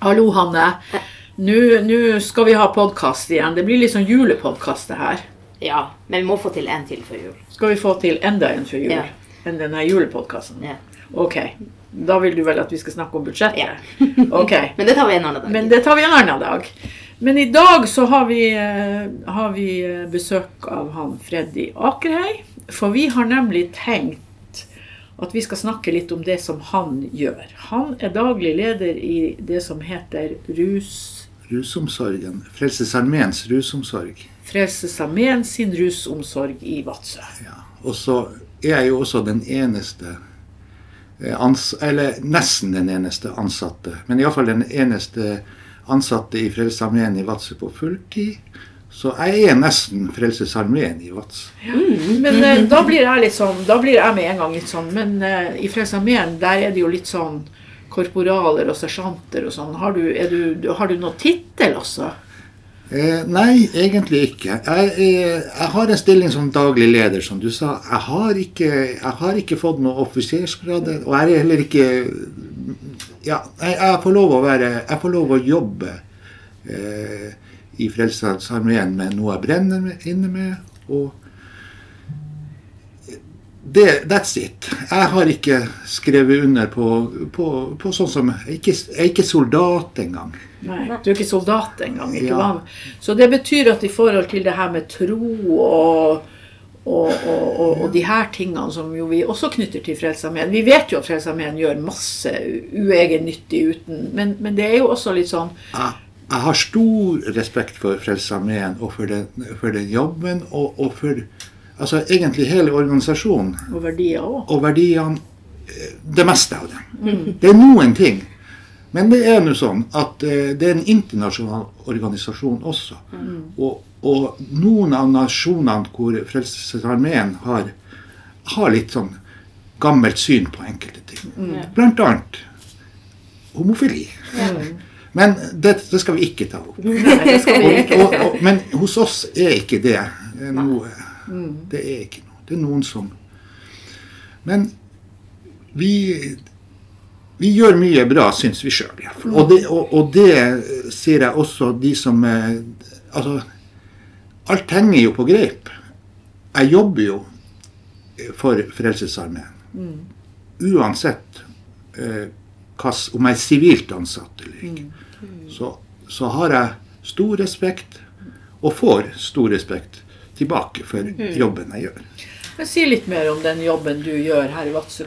Hallo, Hanne. Nå skal vi ha podkast igjen. Det blir litt sånn julepodkast, det her. Ja, men vi må få til en til før jul. Skal vi få til enda en før jul? Ja. Enn denne julepodkasten? Ja. Ok. Da vil du vel at vi skal snakke om budsjettet? Ja. Ok. Men det tar vi en annen dag. Men det tar vi en annen dag. Men i dag så har vi, eh, har vi eh, besøk av han Freddy Akerhei. For vi har nemlig tenkt at vi skal snakke litt om det som han gjør. Han er daglig leder i det som heter Rus... Rusomsorgen. Frelsesarmeens rusomsorg. Frelsesarmeen sin rusomsorg i Vadsø. Ja. Og så er jeg jo også den eneste eh, Eller nesten den eneste ansatte, men iallfall den eneste ansatte i Frelsesarmeen i Vadsø på fulltid. Så jeg er nesten Frelsesarmeen i Vadsø. Men eh, da blir jeg litt sånn, da blir jeg med en gang litt sånn Men uh, i Frelsesarmeen der er det jo litt sånn korporaler og sersjanter og sånn. Har du, du, har du noen tittel også? Eh, nei, egentlig ikke. Jeg, er, jeg har en stilling som daglig leder, som du sa. Jeg har ikke, jeg har ikke fått noe offisersgrad, og jeg er heller ikke Ja, jeg, jeg får lov å være Jeg får lov å jobbe eh, i Frelsesarmeen med noe jeg brenner inne med, og det, That's it. Jeg har ikke skrevet under på, på, på sånn som Jeg ikke, jeg er ikke soldat engang. Nei, du er ikke soldat engang. Ikke Ja. Så det betyr at i forhold til det her med tro og, og, og, og, og de her tingene som jo vi også knytter til Frelsesarmeen Vi vet jo at Frelsesarmeen gjør masse uegennyttig uten, men, men det er jo også litt sånn jeg, har stor respekt for Frelsesarmeen og for den, for den jobben og, og for altså egentlig hele organisasjonen og verdier òg. og verdiene. eh, Det meste av dem. Det er noen ting. Men det er nå sånn at eh, det er en internasjonal organisasjon også. Og, og noen av nasjonene hvor Frelsesarmeen har, har litt sånn gammelt syn på enkelte ting. Blant annet homofili. Men det, det skal vi ikke ta opp. Nei, Og, og, og, men hos oss er ikke det eh, noe. Det er ikke noe. Det er noen som Men vi vi gjør mye bra, syns vi sjøl. Og, det- og, og det sier jeg også de som eh, Altså, alt henger jo på greip. Jeg jobber jo for Frelsesarmeen. Uansett om jeg er sivilt ansatt eller ikke. Så, så har jeg stor respekt, og får stor respekt tilbake for jobben jeg gjør. Men Si litt mer om den jobben du gjør her i Vadsø.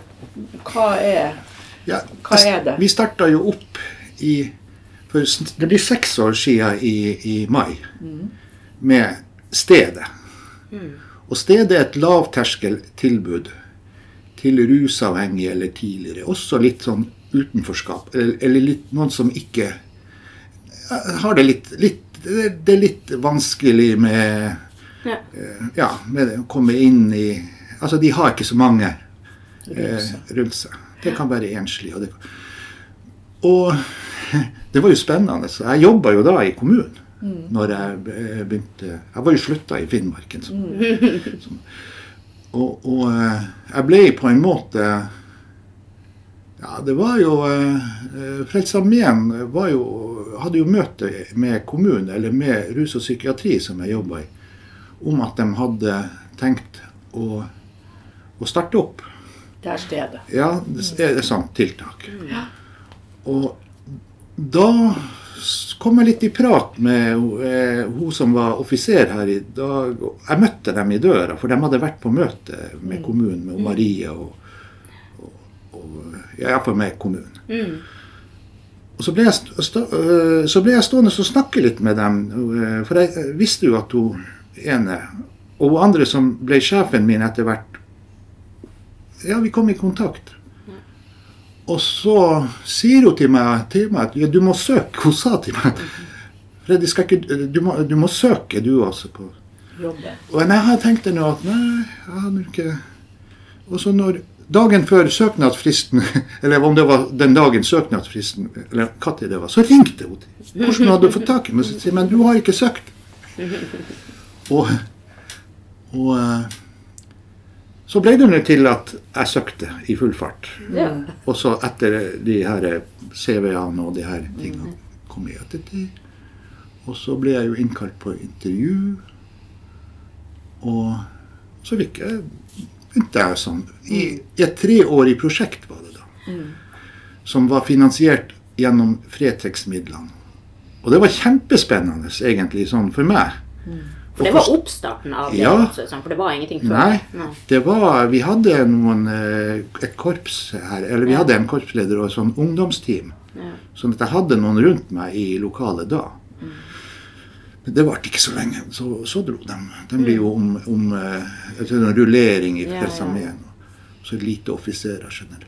Hva er Ja, Hva er det? Vi starta jo opp i for Det blir seks år siden i, i mai med Stedet. Og Stedet er et lavterskeltilbud til rusavhengige eller tidligere. Også litt sånn utenforskap. Eller, eller litt, noen som ikke eh, har det litt, litt Det er litt vanskelig med Ja. eh, ja, med å komme inn i Altså, de har ikke så mange eh, rundt seg. Det kan være enslig. Og det, og det var jo spennende. Så jeg jobba jo da i kommunen når jeg eh, begynte Jeg var jo slutta i Finnmarken. Så, så, og, og jeg ble på en måte Ja, det var jo eh, Frelsesarmeen hadde jo møte med kommunen, eller med rus og psykiatri, som jeg jobba i, om at de hadde tenkt å, å starte opp det her stedet? ja, det er et sånt tiltak. Og da kom jeg litt i prat med eh, hun som var offiser her i dag. Jeg møtte dem i døra, for de hadde vært på møte med kommunen, med Maria. og, og, er ja, iallfall med kommunen. Og så ble, jeg, øh, så ble jeg stående og snakke litt med dem, øh, for jeg øh, visste jo at hun ene og hun andre som ble sjefen min etter hvert Ja, vi kom i kontakt. Og så sier hun til meg, til meg at ja, du må søke. Hun sa til meg Freddy, du, må, du må søke, du også. på Jobben. og jeg tenkte tenkt nå at nei, jeg hadde ikke Og så når dagen før søknadsfristen, eller om det var den dagen søknadsfristen, eller når det var, så ringte hun til hvordan hun hadde fått tak i meg. Så sier men du har ikke søkt. Og, og eh, så ble det til at jeg søkte i full fart. Ja. Og så etter de her CV-ene og de her tingene kom i ettertid. Og så ble jeg jo innkalt på intervju. Og så fikk jeg begynte jeg sånn I, et treårig prosjekt var det da. Som var finansiert gjennom Fretex-midlene. Og det var kjempespennende egentlig sånn for meg. For det var oppstarten av det, Ja. også, sånn, for det var ingenting før. Nei, Nei. det var Vi hadde noen eh, et korps her. Eller vi Ja. hadde en korpsleder og et sånn ungdomsteam. Ja. Sånn at jeg hadde noen rundt meg i lokalet da. Men det varte ikke så lenge. Så, så dro de. Den blir jo om, om eh, etter en rullering i Ja, ja. Så lite offiserer generelt.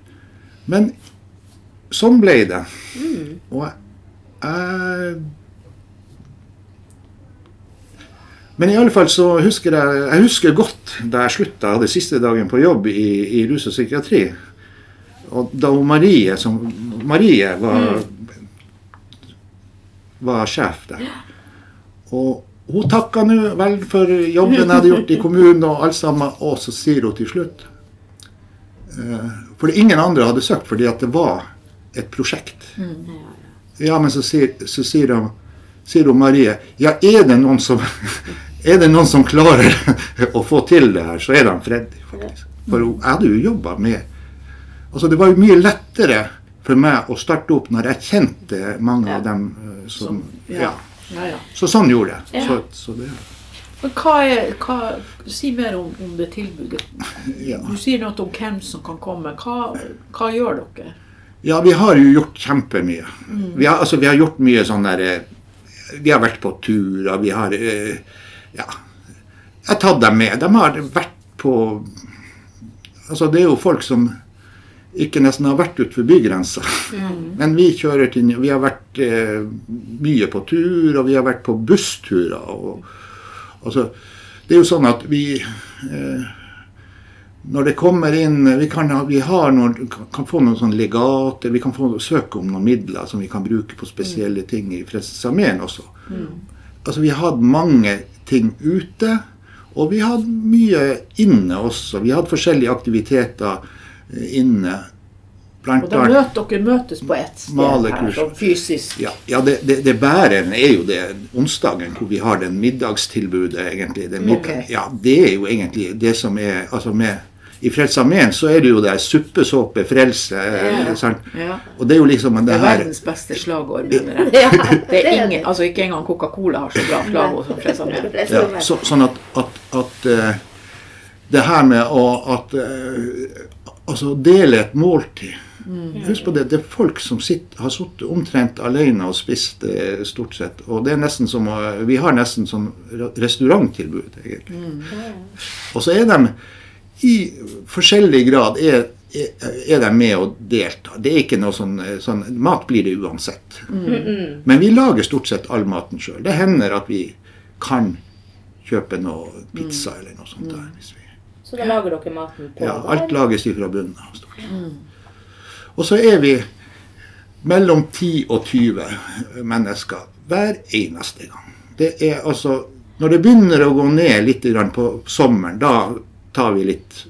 Men sånn ble det. Og jeg, jeg Men i alle fall så husker jeg Jeg husker godt da jeg slutta, hadde siste dagen på jobb i, i rus og psykiatri. Og da Marie som Marie var, var sjef der. Og hun takka nå vel for jobben jeg hadde gjort i kommunen og alt sammen, og så sier hun til slutt fordi For ingen andre hadde søkt fordi at det var et prosjekt. Ja, men så sier, så sier, hun, sier hun Marie Ja, er det noen som er det noen som klarer å få til det her, så er det Freddy, faktisk. For hun- jeg hadde jo jobba med Altså, det var jo mye lettere for meg å starte opp når jeg kjente mange av dem som, som ja. Ja. Ja. Så sånn gjorde jeg. Så, så det, Men hva er hva, Si mer om, om det tilbudet. ja. Du sier noe om hvem som kan komme. Hva, hva gjør dere? ja, vi har jo gjort kjempemye. Vi, har, altså, vi har gjort mye sånn der eh, Vi har vært på turer, vi har eh, Ja. Jeg har tatt dem med. De har vært på Altså, det er jo folk som ikke nesten har vært utenfor bygrensa. Men vi kjører til Vi har vært eh, mye på tur, og vi har vært på bussturer. Og, altså, det er jo sånn at vi eh, Når det kommer inn Vi kan, vi har noen, kan få noen sånne legater, vi kan få søke om noen midler som vi kan bruke på spesielle ting i Frelsesarmeen også. Altså, vi har hatt mange ting ute. Og vi har hatt mye inne også. Vi har hatt forskjellige aktiviteter eh, Blant Og da møter dere møtes på ett sted her, Malekurs. sånn fysisk. ja, ja, det, det, det bærende er jo det onsdagen hvor vi har den middagstilbudet, egentlig. Den middag, okay. ja, det er jo egentlig det som er altså med, I Frelsesarmeen så er det jo det suppesåpe, frelse. Ja, sant? Ja. Og det er jo liksom Det det er her verdens beste slagord, mener jeg. Ja, Det er ingen, altså Ikke engang Coca-Cola har så bra slagord som Frelsesarmeen. ja, så, Sånn at, at, at eh, det her med å at, eh, altså dele et måltid Husk på det, det er folk som sitter, har sittet omtrent alene og spist eh, stort sett. Og det er nesten som Vi har nesten sånn restauranttilbud, egentlig. Og så er de i forskjellig grad er, er, de med og deltar. Det er ikke noe sånn, eh, sånn Mat blir det uansett. Men vi lager stort sett all maten sjøl. Det hender at vi kan kjøpe noe pizza eller noe sånt. der. Hvis vi, Så da lager dere maten på ja, der? alt lages fra bunnen av. Mm. Og så er vi mellom 10 og 20 mennesker hver eneste gang. Det er altså Når det begynner å gå ned litt på sommeren, da tar vi litt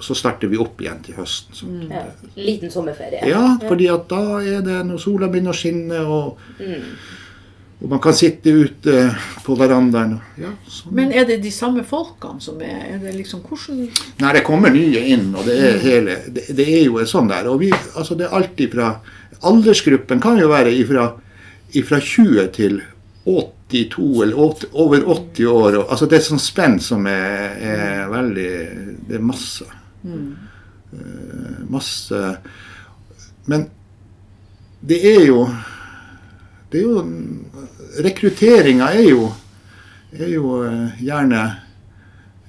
Så starter vi opp igjen til høsten. Mm. Ja, liten sommerferie. Ja, fordi at da er det når sola begynner å skinne, og, Mm. Og man kan sitte ute på verandaen. Ja, sånn. Men er det de samme folkene som er, er det liksom, hvordan, Nei, det kommer nye inn, og det er hele Det, det er jo en sånn der. Og vi, altså det er alltid fra Aldersgruppen kan jo være ifra, ifra 20 til 82 eller 80, over 80 år. Og, altså det er sånn spenn som er, er veldig Det er masse. Mm. masse Men det er jo Det er jo Rekrutteringa er jo er jo eh, gjerne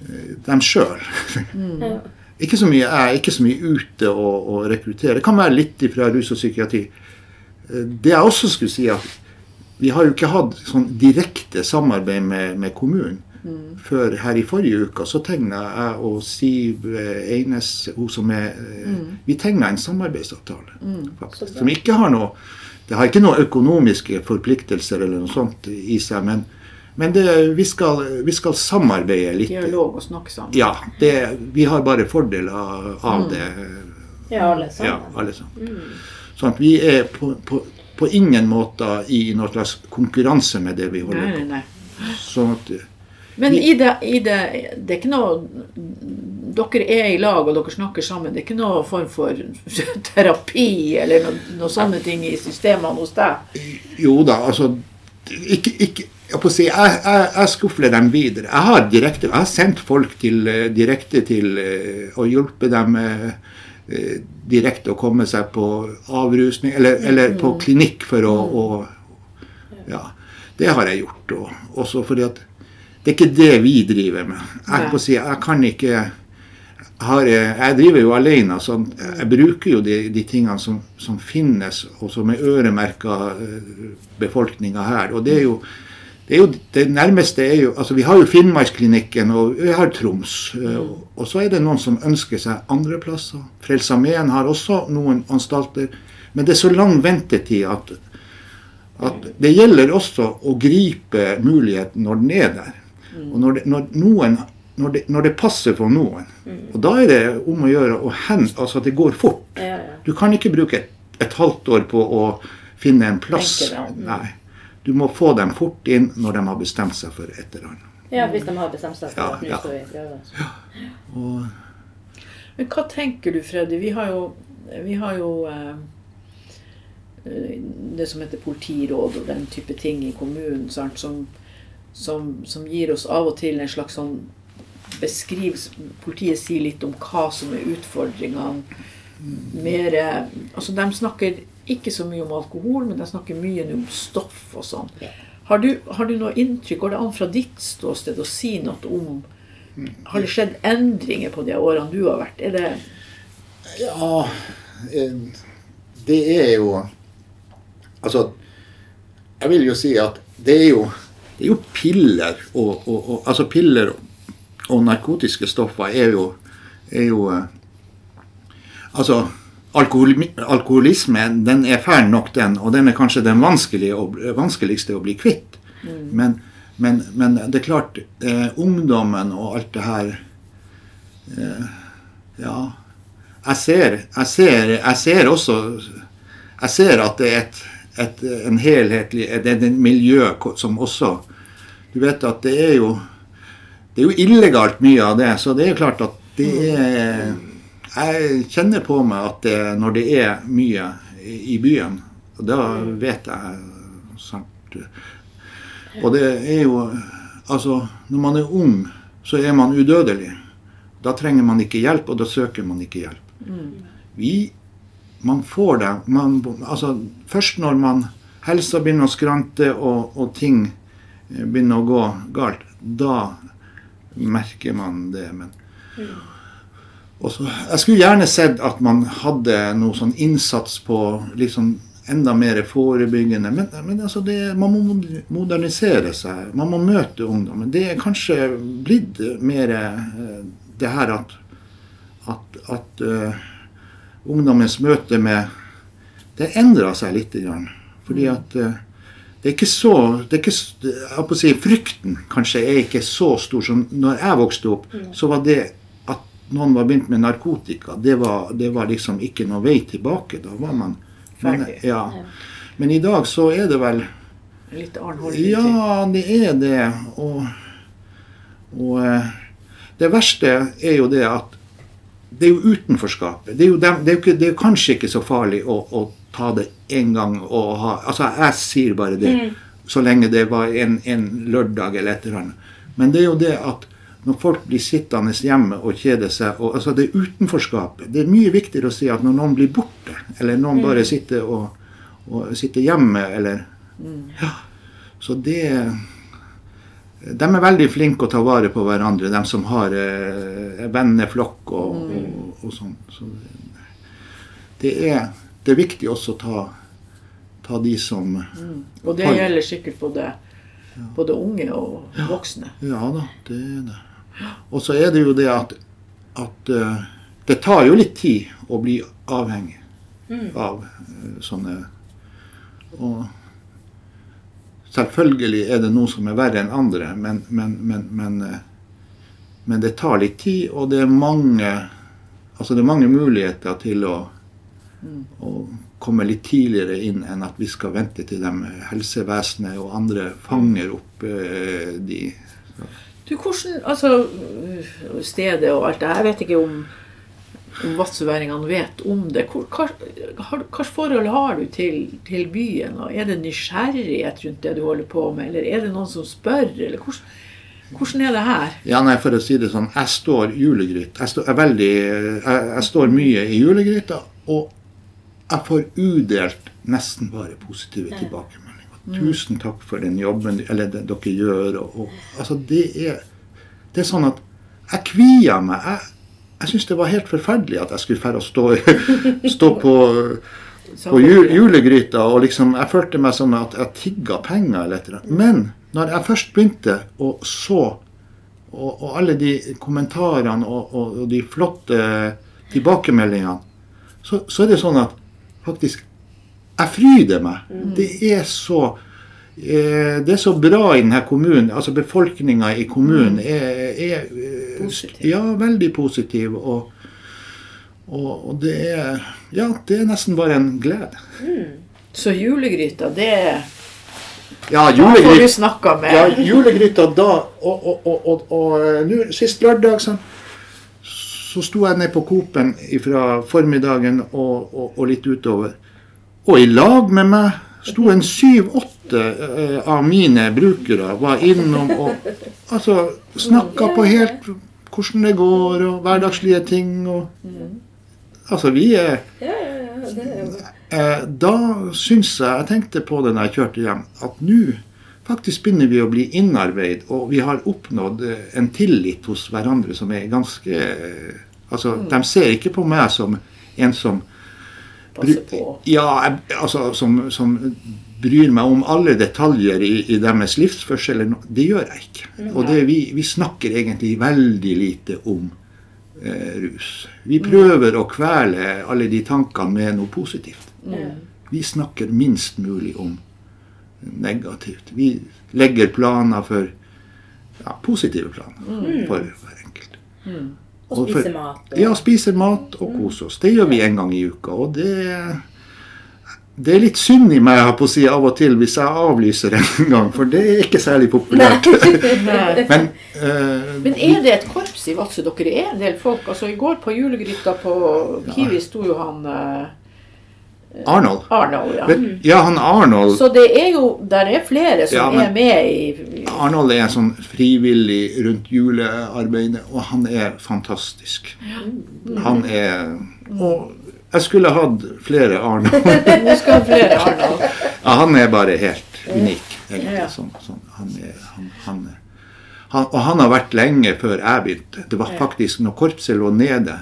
eh, dem sjøl. Mm. Ikke så mye jeg, ikke så mye ute og, og rekruttere. Det kan være litt fra rus og psykiatri. Eh, Det jeg også skulle si, at vi har jo ikke hatt sånn direkte samarbeid med, med kommunen. Før her i forrige uke så tegna jeg og Siv eh, Eines, hun som er mm. Vi tegna en samarbeidsavtale, faktisk. Som ikke har noe Det har ikke noen økonomiske forpliktelser eller noe sånt i seg, men, Men det, vi, skal, vi skal samarbeide litt. Dialog og snakke sammen. Ja, det, vi har bare fordeler av det. Ja, alle sammen. Ja, alle sammen. Sånn at vi er på, på, på ingen måte i noen slags konkurranse med det vi holder på med. Sånn at, Men i det, i det Det er ikke noe Dere er i lag, og dere snakker sammen. Det er ikke noe form for terapi eller noen noe sånne ting i systemene hos deg? jo da, altså ikke, ikke, jeg, si, jeg, jeg, jeg skufler dem videre. Jeg har, direkte, har sendt folk til, eh, direkte til eh, å hjelpe dem eh, eh, direkte å komme seg på avrusning, eller, eller på klinikk for å, å Ja. Det har jeg gjort. Og, også fordi at det er ikke det vi driver med. Jeg, si, jeg kan ikke har, jeg driver jo alene, så jeg bruker jo de, de tingene som, som finnes, og som er øremerka befolkninga her. Og det er jo det, er jo, det nærmeste er jo altså Vi har jo Finnmarksklinikken og vi har Troms. eh, og så er det noen som ønsker seg andre plasser. Frelsesarmeen har også noen anstalter. Men det er så lang ventetid at, at det gjelder også å gripe muligheten når den er der. Og når det, når noen når det, når det passer for noen. Og da er det om å gjøre å hen, altså at det går fort. Ja, ja. Du kan ikke bruke et, et halvt år på å finne en plass. Om. Nei. Du må få dem fort inn når de har bestemt seg for et eller annet. ja, hvis de har bestemt seg for Ja, at nå ja. skal vi prøve. så. Og Men hva tenker du, Freddy? Vi har jo, vi har jo eh, eh, det som heter politiråd og den type ting i kommunen, sant, som, som, som gir oss av og til en slags sånn beskrivelse Politiet sier litt om hva som er utfordringene. Mer, eh, altså De snakker ikke så mye om alkohol, men de snakker mye om stoff og sånn. Har du, har du noe inntrykk, går det an fra ditt ståsted å si noe om Har det skjedd endringer på de årene du har vært? Er det Ja, eh, det er jo Altså, jeg vil jo si at det er jo, det er jo piller og, og, og Altså, piller og narkotiske stoffer er jo, er jo eh, Altså, alkohol, alkoholisme den er fæl nok, den, og den er kanskje den vanskeligste å bli kvitt. Men, men, men det er klart, eh, ungdommen og alt det her eh, Ja. Jeg ser, jeg, ser, jeg ser også Jeg ser at det er et, et, en helhetlig Det er et miljø som også Du vet at det er jo Det er jo illegalt mye av det, så det er klart at det er Jeg kjenner på meg at det, når det er mye i i byen, og da vet jeg sant Og det er jo Altså, når man er ung, så er man udødelig. Da trenger man ikke hjelp, og da søker man ikke hjelp. Vi Man får det man, altså, Først når man helsa begynner å skrante og, og ting eh, begynner å gå galt, da merker man det. Men og så, Jeg skulle gjerne sett at man hadde noe sånn innsats på liksom enda mer forebyggende. Men, men altså det, man må modernisere seg. Man må møte ungdommen. Det er kanskje blitt mer eh, det her at, at, at eh, ungdommens møte med Det endra seg litt. Fordi at eh, det er ikke så det er ikke, si, Frykten kanskje er ikke så stor som når jeg vokste opp. Så var det at noen var begynt med narkotika, det var, det var liksom ikke noe vei tilbake. Da var man Ferdig. ja. Men i dag så er det vel litt annen? Ja, det er det. Og, og eh, det verste er jo det at det er jo utenforskapet. Det er jo, dem, det er jo, ikke, det er jo kanskje ikke så farlig å, å ta det en gang og ha Altså, jeg sier bare det. Så lenge det var en, en lørdag eller et eller annet. Men det er jo det at når folk blir sittende hjemme og kjeder seg og, altså Det er utenforskapet. Det er mye viktigere å si at når noen blir borte, eller noen bare sitter, og, og sitter hjemme, eller ja, Så det De er veldig flinke å ta vare på hverandre, de som har eh, venneflokk og, og, og sånn. Så det er, det er viktig også å ta, ta de som Og det har, gjelder sikkert både, både unge og voksne. Ja da, det er det. Og så er det jo det at, at uh, det tar jo litt tid å bli avhengig av uh, sånne og, Selvfølgelig er det noen som er verre enn andre, men, men, men, men, eh, men det tar litt tid, og det er mange, altså det er mange muligheter til å, å komme litt tidligere inn enn at vi skal vente til de helsevesenet og andre fanger opp eh, de. Du, hvordan Altså, stedet og alt det her, jeg vet ikke om vadsøværingene vet om det. Hvilke Hva slags forhold har du til, til byen? og Er det nysgjerrighet rundt det du holder på med, eller er det noen som spør? eller hvordan, hvordan er det her? Ja, nei, for å si det sånn, jeg står julegryt. Jeg står, jeg veldig, jeg, jeg står mye i julegryta, og jeg får udelt nesten bare positive tilbakemeldinger. Tusen takk for den jobben eller det dere gjør. Og, og, altså, det er, det er sånn at jeg kvier meg. Jeg, jeg syntes det var helt forferdelig at jeg skulle fære å stå, stå på, på jul, julegryta og liksom Jeg følte meg som at jeg tigga penger eller et eller annet. Men når jeg først begynte å så og, og alle de kommentarene og, og, og de flotte tilbakemeldingene, så, så er det sånn at faktisk jeg fryder meg. Det er så eh, det er så bra i denne kommunen. altså Befolkninga i kommunen er, er eh, Positiv. Ja, veldig positiv. Og, og, og det er Ja, det er nesten bare en glede. Så julegryta, det Ja, Da får du snakka med Ja, julegryta da Og, og, og, eh, sist lørdag så, så sto jeg ned på Coop-en fra formiddagen og litt utover. Og i lag med meg sto en syv-åtte eh, av mine brukere. Var innom og altså, snakka på helt hvordan det går, og hverdagslige ting. Og, altså, vi er Eh, da syns jeg Jeg tenkte på det når jeg kjørte hjem, at nå faktisk begynner vi å bli innarbeid, og vi har oppnådd eh, en tillit hos hverandre som er ganske Altså, Altså, de ser ikke på meg som en som Passer på. Ja, altså som, som bryr meg om alle detaljer i, i deres livsførsel. Det gjør jeg ikke. Og det, vi, vi snakker egentlig veldig lite om eh, rus. Vi prøver å kvele alle de tankene med noe positivt. Vi snakker minst mulig om negativt. Vi legger planer for ja, positive planer for hver enkelt. Og spiser spise mat. Og, Ja, spiser mat og kose oss. Det gjør vi en gang i uka. Og det, det er litt synd i meg på å si av og til hvis jeg avlyser en gang, for det er ikke særlig populært. Men uh, Men er det et korps i Vadsø? Dere er en del folk. Altså I går på julegryta på Kiwi sto jo han uh, Arnold Arnold. ja. Men, Ja, han Arnold Så det er jo Der er flere som Ja, er med i, Arnold er sånn frivillig rundt julearbeidet, og han er fantastisk. Han er Og jeg skulle hatt flere Arnold. du skal ha flere Arnold. Ja, han er bare helt unik, egentlig. Sånn, sånn. Han er, han, han er, han, og han har vært lenge før jeg begynte. Det var faktisk når korpset lå nede,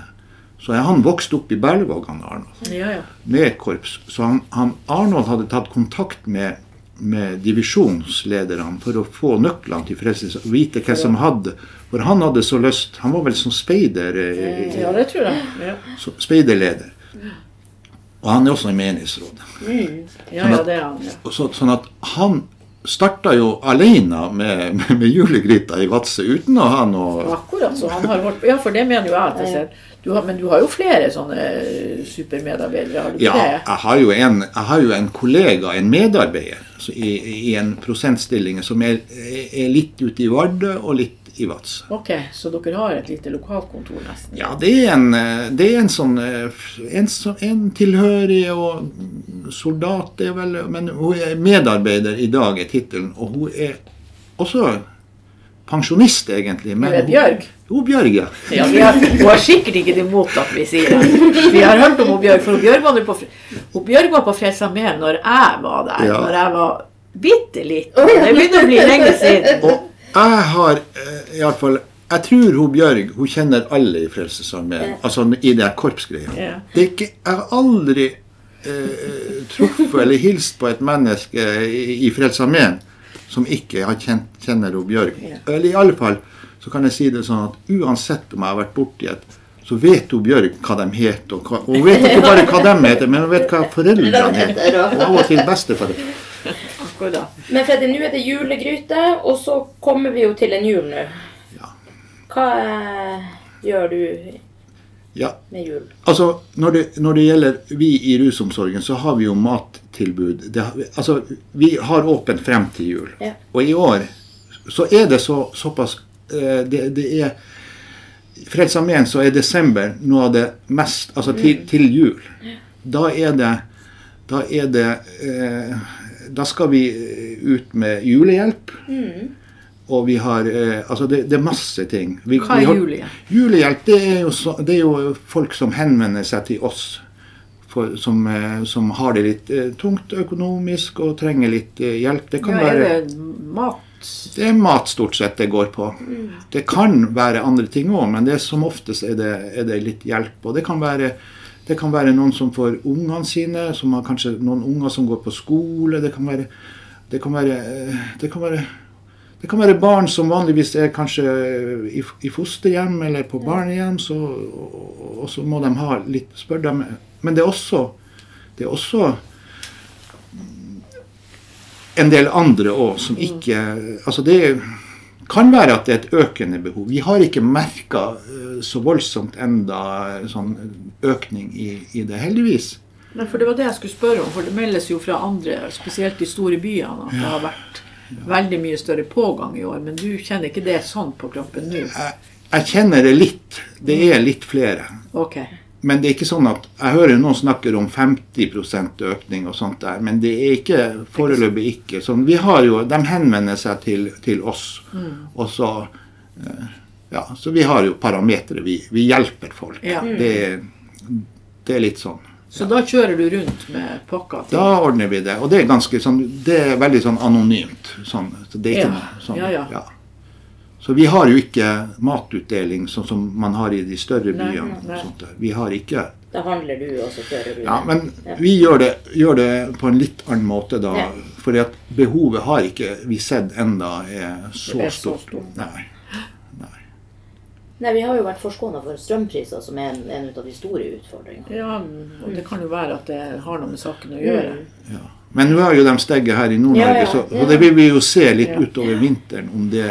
så han vokst opp i Berlevåg, han Arnold, Ja, ja. med korps. Så han, han, Arnold hadde tatt kontakt med, med divisjonslederne for å få nøklene til Frelsesarmeen, vite hva som hadde For han hadde så lyst Han var vel som speider, eh, ja, det tror jeg. Ja, speiderleder. Og han er også i menighetsrådet. ja, ja det er han. Ja. Så, sånn at han starta jo alene med, med, med julegryta i Vadsø uten å ha noe Akkurat så han har holdt Ja, for det mener jo jeg at jeg ser. Du har, men du har jo flere sånne supermedarbeidere, har du ikke Ja, det? jeg har jo en, jeg har jo en kollega, en medarbeider, så i, i en prosentstilling som er, er litt ute i Vardø og litt i Vadsø. Ok, så dere har et lite lokalkontor nesten? Ja, det er en, eh, det er en sånn eh, en, en tilhørig og soldat, er vel Men hun er medarbeider i dag, er tittelen. Og hun er også pensjonist, egentlig. Men hun, er Bjørg? Jo, Bjørg, ja. Ja, vi har, hun har sikkert ikke det imot at vi sier det. Vi har hørt om hun Bjørg, for hun Bjørg var, på, hun Bjørg var på Frelsesarmeen når jeg var der. Ja. Når jeg var bitte liten. Det begynner å bli lenge siden. Og jeg har eh, iallfall Jeg tror hun Bjørg hun kjenner alle i Frelsesarmeen. Altså i det korpsgreia. Yeah. Det er ikke, jeg har aldri eh, truffet eller hilst på et menneske i, i Frelsesarmeen som ikke har kjent, kjenner hun Bjørg. Yeah. Eller i alle fall så kan jeg si det sånn at uansett om jeg har vært borti et så vet hun Bjørg hva de heter. Og, hva, og hun vet ikke bare hva de heter, men hun vet hva foreldrene heter. Og av og til besteforeldre. Da. Men Freddy, nå er det julegryte, og så kommer vi jo til en jul nå. Ja. Hva eh, gjør du Ja, med jul? altså når det, når det gjelder vi i rusomsorgen, så har vi jo mattilbud. Det, altså, vi har åpent frem til jul. Ja. Og i år så er det så, såpass eh, det, det er Frelsesarmeen så er desember noe av det mest Altså til, til jul. Da er det Da er det eh, Da skal vi ut med julehjelp. Og vi har eh, Altså, det, det er masse ting. Vi, Hva er har- julehjelp? Julehjelp, det er, jo så, det er jo folk som henvender seg til oss. For, som, eh, som har det litt eh, tungt økonomisk og trenger litt eh, hjelp. Det kan Ja, er det mat? det er mat stort sett det går på. Det kan være andre ting òg, men det er som oftest er det, er det litt hjelp. Og det kan være det kan være noen som får ungene sine, som har kanskje noen unger som går på skole. Det kan være, det kan være, eh, det kan være, det kan være barn som vanligvis er kanskje i, i fosterhjem eller på barnehjem, så, og, så må de ha litt Spør dem. Men det er også, det er også en del andre òg som ikke Altså det kan være at det er et økende behov. Vi har ikke merka så voldsomt enda eh, sånn økning i, i det, heldigvis. Nei, for Det var det jeg skulle spørre om. For det meldes jo fra andre, spesielt de store byene, at det har vært veldig mye større pågang i år. Men du kjenner ikke det sånn på kroppen nå? Jeg, jeg kjenner det litt. Det er litt flere. Ok. Men det er ikke sånn at Jeg hører jo noen snakker om 50% økning og sånt der, men det er ikke foreløpig ikke sånn. Vi har jo, De henvender seg til, til oss, og så eh, Ja, så vi har jo parametere. Vi, vi hjelper folk. Ja. Det, det er litt sånn. Så da kjører du rundt med pakka? til- Da ordner vi det. Og det er ganske sånn Det er veldig sånn anonymt. Sånn, så det er ikke Ja. noe sånn, Ja, ja. Så vi har jo ikke matutdeling sånn som man har i de større byene. nei. og sånt. Vi har ikke Da handler du, og så kjører du. Ja, men vi gjør det, gjør det på en litt annen måte da. Ja. For behovet har ikke vi sett enda er så Det er så stort. stort. Nei. Nei, Vi har jo vært forskåna for strømpriser, som er en, en av de store utfordringene. Ja, og det kan jo være at det har noe med saken å gjøre. Ja. Men nå er jo de steget her i Nord-Norge, Ja, ja, så, og det vil vi jo se litt Ja. utover vinteren om det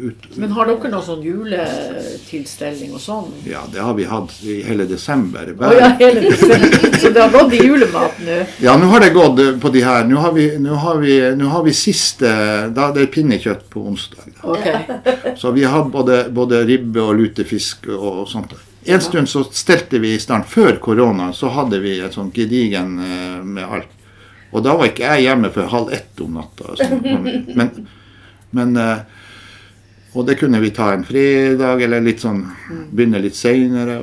ut, Men har dere noen sånn juletilstelning og sånn? Ja, det har vi hatt i hele desember. Oh, ja, hele desember. Så det har gått i julemat nå? Ja, nå har det gått på de her. Nå har vi, nå har vi, nå har vi siste Da det er pinnekjøtt på onsdag. Okay. Så vi har både, både ribbe og lutefisk og sånt. En stund så stelte vi i stand. Før korona så hadde vi et sånt gedigen eh, med alt. Og da var ikke jeg hjemme før halv ett om natta. Altså. men, men eh, Og det kunne vi ta en fredag, eller litt sånn begynne litt seinere.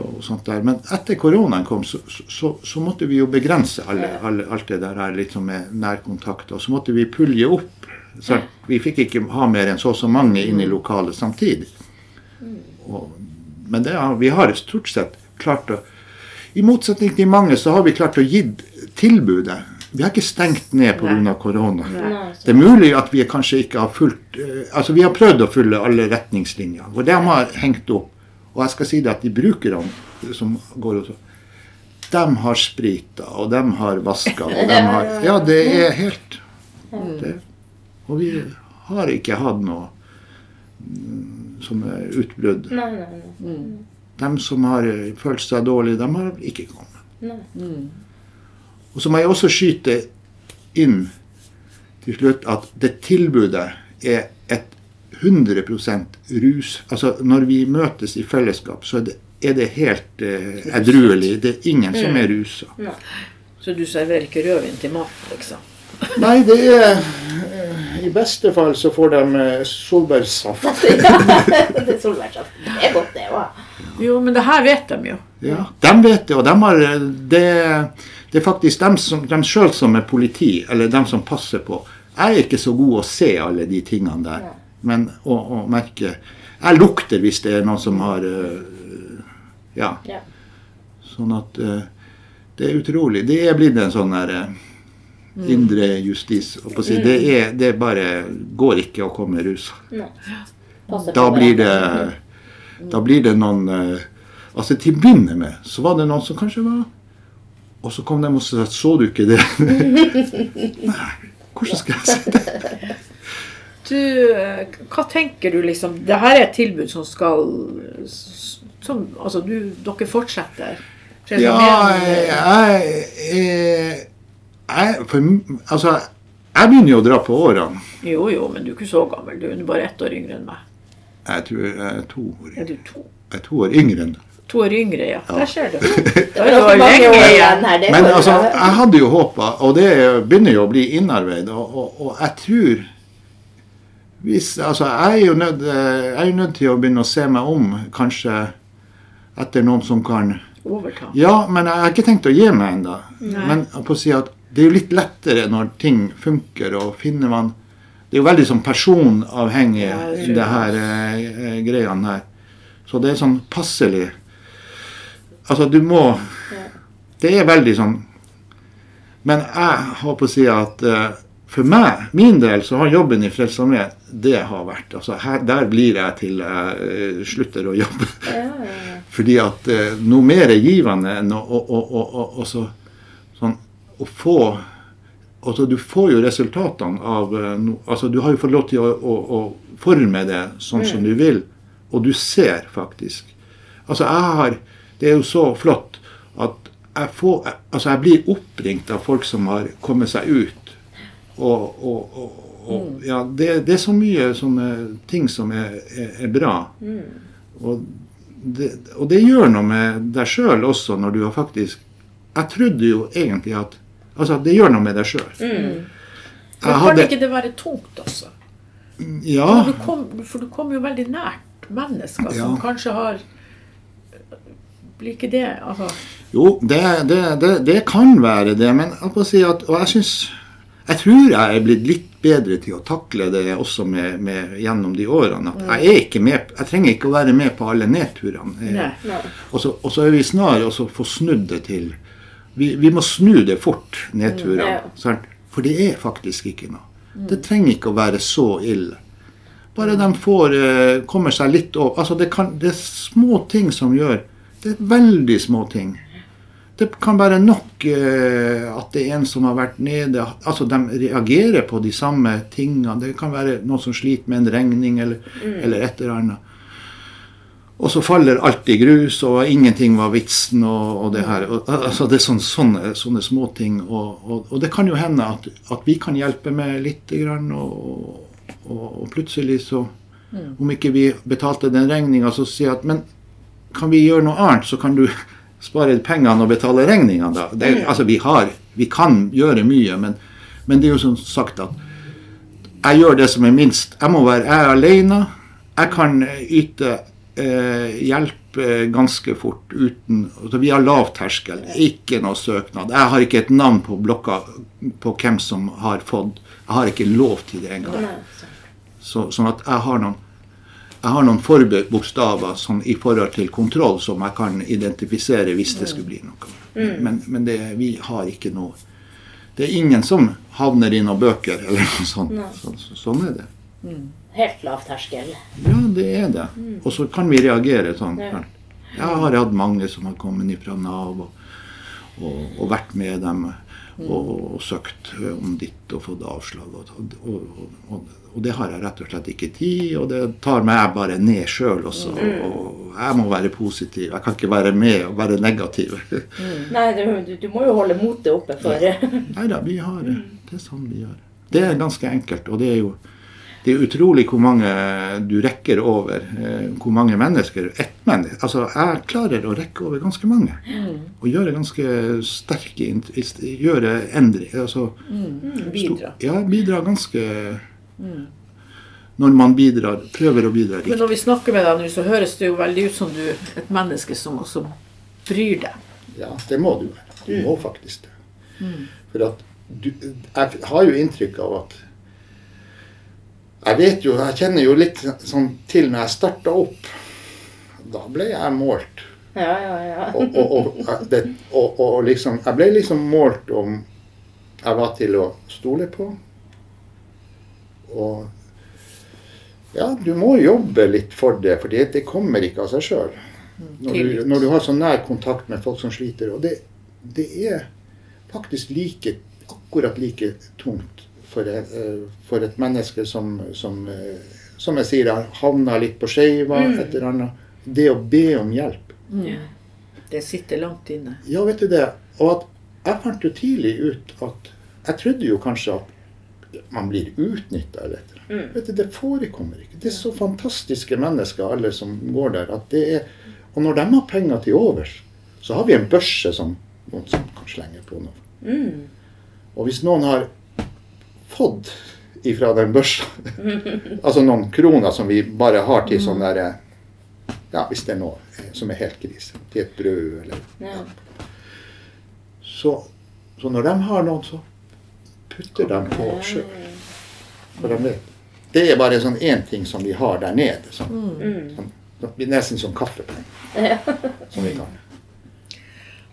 Men etter koronaen kom, så, så, så måtte vi jo begrense alle, alle, alt det der her liksom med nærkontakt. Og så måtte vi pulje opp. Så vi fikk ikke ha mer enn så og så mange inn i lokalet samtidig. Og, men det, vi har stort sett klart å I motsetning til mange så har vi klart å gi tilbudet. Vi har ikke stengt ned pga. korona. Det er mulig at vi kanskje ikke har fulgt eh, Altså vi har prøvd å følge alle retningslinjer. Og de har hengt opp. Og jeg skal si det at de brukerne som går og så De har sprita, og de har vaska, og de har Ja, det er helt det, Og vi har ikke hatt noe mm, sånne utbrudd. Nei. De som har følt seg dårlig, de har ikke kommet. nei. Og så må jeg også skyte inn til slutt at det tilbudet er et 100% rus... Altså når vi møtes i fellesskap, så er det, er det helt eh, edruelig. Det er ingen som er rusa. Ja. Så du serverer ikke rødvin til mat, liksom? Nei, det er eh, I beste fall så får de eh, solbærsaft. Ja, det er solbærsaft. Det er godt, det òg. Jo, men det her vet de jo. Ja, de vet det, og de har eh, det, det er faktisk dem, som, dem sjøl som er politi, eller dem som passer på. Jeg er ikke så god å se alle de tingene der, men å, å merke Jeg lukter hvis det er noen som har uh, Ja. Ja. Sånn at uh, det er utrolig. Det er blitt en sånn der eh, indre justis. Si. Det, er, det bare går ikke å komme rusa. Da blir det. Da blir det noen Altså Til å begynne med så var det noen som kanskje var Og så kom de og sa Så du ikke det? Nei, hvordan skal jeg si det? du, eh, hva tenker du liksom Det her er et tilbud som skal som, Altså, du, dere fortsetter? Ja, jeg, jeg, jeg, for, Altså, jeg begynner jo å dra på årene. Jo, jo, men du er ikke så gammel. Du er bare ett år yngre enn meg. Jeg tror jeg er to år, Er du to? jeg er to år yngre enn deg. To år yngre, ja. Der ser du. Det var det ganske mange lenge år igjen. her. Det Men altså, jeg hadde jo håpa, og det begynner jo å bli innarbeid, og, og, og jeg tror hvis, altså, jeg, er jo nødt, jeg er jo nødt til å begynne å se meg om, kanskje etter noen som kan Overta. Ja, men jeg har ikke tenkt å gi meg ennå. Men på å si at det er jo litt lettere når ting funker, og finner man Det er jo veldig sånn personavhengig, Ja, det det her eh, eh, greiene her. Så det er sånn passelig Altså, du må Det er veldig sånn Men jeg har på å si at eh, for meg, min del, så har jobben i Frelsesarmeen det har vært altså her, Der blir jeg til jeg eh, slutter å jobbe. Ja, ja, ja. Fordi at eh, noe mer er givende enn å, å, å, å, så, sånn, få altså Du får jo resultatene av altså Du har jo fått lov til å, forme det sånn som du vil, og du ser faktisk. Altså jeg har Det er jo så flott at jeg får Altså jeg blir oppringt av folk som har kommet seg ut. Og, og, og, og ja, det, det er så mye sånne ting som er, er, er bra. Og det, og det gjør noe med deg sjøl også, når du har faktisk Jeg trodde jo egentlig at Altså, det gjør noe med deg sjøl. Men kan ikke det være tungt, også? Ja. For du, kom, for du kommer jo veldig nært mennesker som kanskje har Blir ikke det altså, Jo, det, det, det, det kan være det, men jeg må si at Og jeg syns Jeg tror jeg er blitt litt bedre til å takle det også med, med, gjennom de årene. At jeg er ikke med Jeg trenger ikke å være med på alle nedturene. Nei. Og så, er vi snare å få snudd det til vi, vi må snu det fort, nedturene. Ja. For det er faktisk ikke noe. Det trenger ikke å være så ille. Bare de får eh, kommer seg litt over altså det, kan, det er små ting som gjør Det er veldig små ting. Det kan være nok eh, at det er en som har vært nede altså De reagerer på de samme tingene. Det kan være noen som sliter med en regning eller, eller et eller annet. Og så faller alt i grus, og ingenting var vitsen. og, og Det her. Og, altså det er sånne, sånne, sånne småting. Og, og, det kan jo hende at, at vi kan hjelpe med litt. Grann, og, plutselig så Om ikke vi betalte den regninga, så sier jeg at men kan vi gjøre noe annet, så kan du spare pengene og betale regningene, da. Det, altså vi har, vi kan gjøre mye, men, men det er jo som sagt at jeg gjør det som er minst. Jeg må være jeg er alene. Jeg kan yte eh, hjelp eh, ganske fort uten altså Vi har lav terskel, ikke noe søknad. Jeg har ikke et navn på blokka på hvem som har fått. Jeg har ikke lov til det engang. Så, sånn at jeg har noen jeg har noen forbokstaver sånn, i forhold til kontroll som jeg kan identifisere hvis det skulle bli noe. Men, men det, vi har ikke noe Det er ingen som havner i noen bøker eller noe sånt. Så, så, sånn er det. Helt lav terskel. Ja, det er det. Og så kan vi reagere sånn. Ja. Jeg har hatt mange som har kommet fra Nav og, og, og vært med dem og, og søkt om ditt og fått avslag. Og, og, og, og det har jeg rett og slett ikke tid, og det tar meg bare ned sjøl også. Og jeg må være positiv. Jeg kan ikke være med og være negativ. Nei, du, du må jo holde motet oppe for Nei da, vi har det. Det er sånn vi gjør. Det er ganske enkelt, og det er jo det er utrolig hvor mange du rekker over. eh, Hvor mange mennesker. Ett menneske. Altså, jeg klarer å rekke over ganske mange. Og gjøre ganske sterke Gjøre endringer. Altså, bidra. ja, bidra ganske Når man bidrar, prøver å bidra Men når vi snakker med deg nå, så høres det jo veldig ut som du er et menneske som også bryr deg. Ja, det må du være. Du må faktisk det. For at du, jeg har jo inntrykk av at Jeg vet jo, jeg kjenner jo litt sånn til når jeg starta opp. Da ble jeg målt. Ja, ja, ja. Og, og, og, det, og, liksom Jeg ble liksom målt om jeg var til å stole på. Og ja, du må jobbe litt for det, for det, kommer ikke av seg sjøl. Når, du- når du har så nær kontakt med folk som sliter. Og det, det er faktisk like, akkurat like tungt for, eh, for et menneske som, som, eh, som jeg sier, har havna litt på skeiva, et eller annet. Det å be om hjelp. Det sitter langt inne. Ja, vet du det. Og at jeg fant jo tidlig ut at Jeg trodde jo kanskje at man blir utnytta eller et eller annet. Vet du, det forekommer ikke. Det er så fantastiske mennesker, alle som går der. at det er, Og når de har penger til overs, så har vi en børse som noen som kan slenge på noe. Mm. Og hvis noen har fått ifra den børsa, altså noen kroner som vi bare har til sånn derre Ja, hvis det er noe eh, som er helt krise. Til et brød eller Ja. Så, så når de har noen, så putter de på sjøl. For de vet. Det er bare sånn én ting som vi har der nede. Sånn, Mm. sånn, det blir nesten som kaffepenger. Ja. Som vi kan.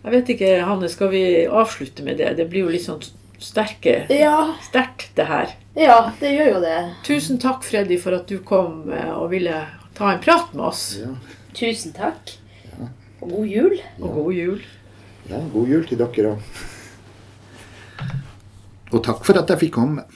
Jeg vet ikke, Hanne, skal vi avslutte med det? Det blir jo litt sånn sterke, ja. sterkt, det her. Ja, det gjør jo det. Tusen takk, Freddy, for at du kom eh, og ville ta en prat med oss. Ja, Tusen takk. Og god jul. Og god jul. ja, god jul til dere òg. Og takk for at jeg fikk komme.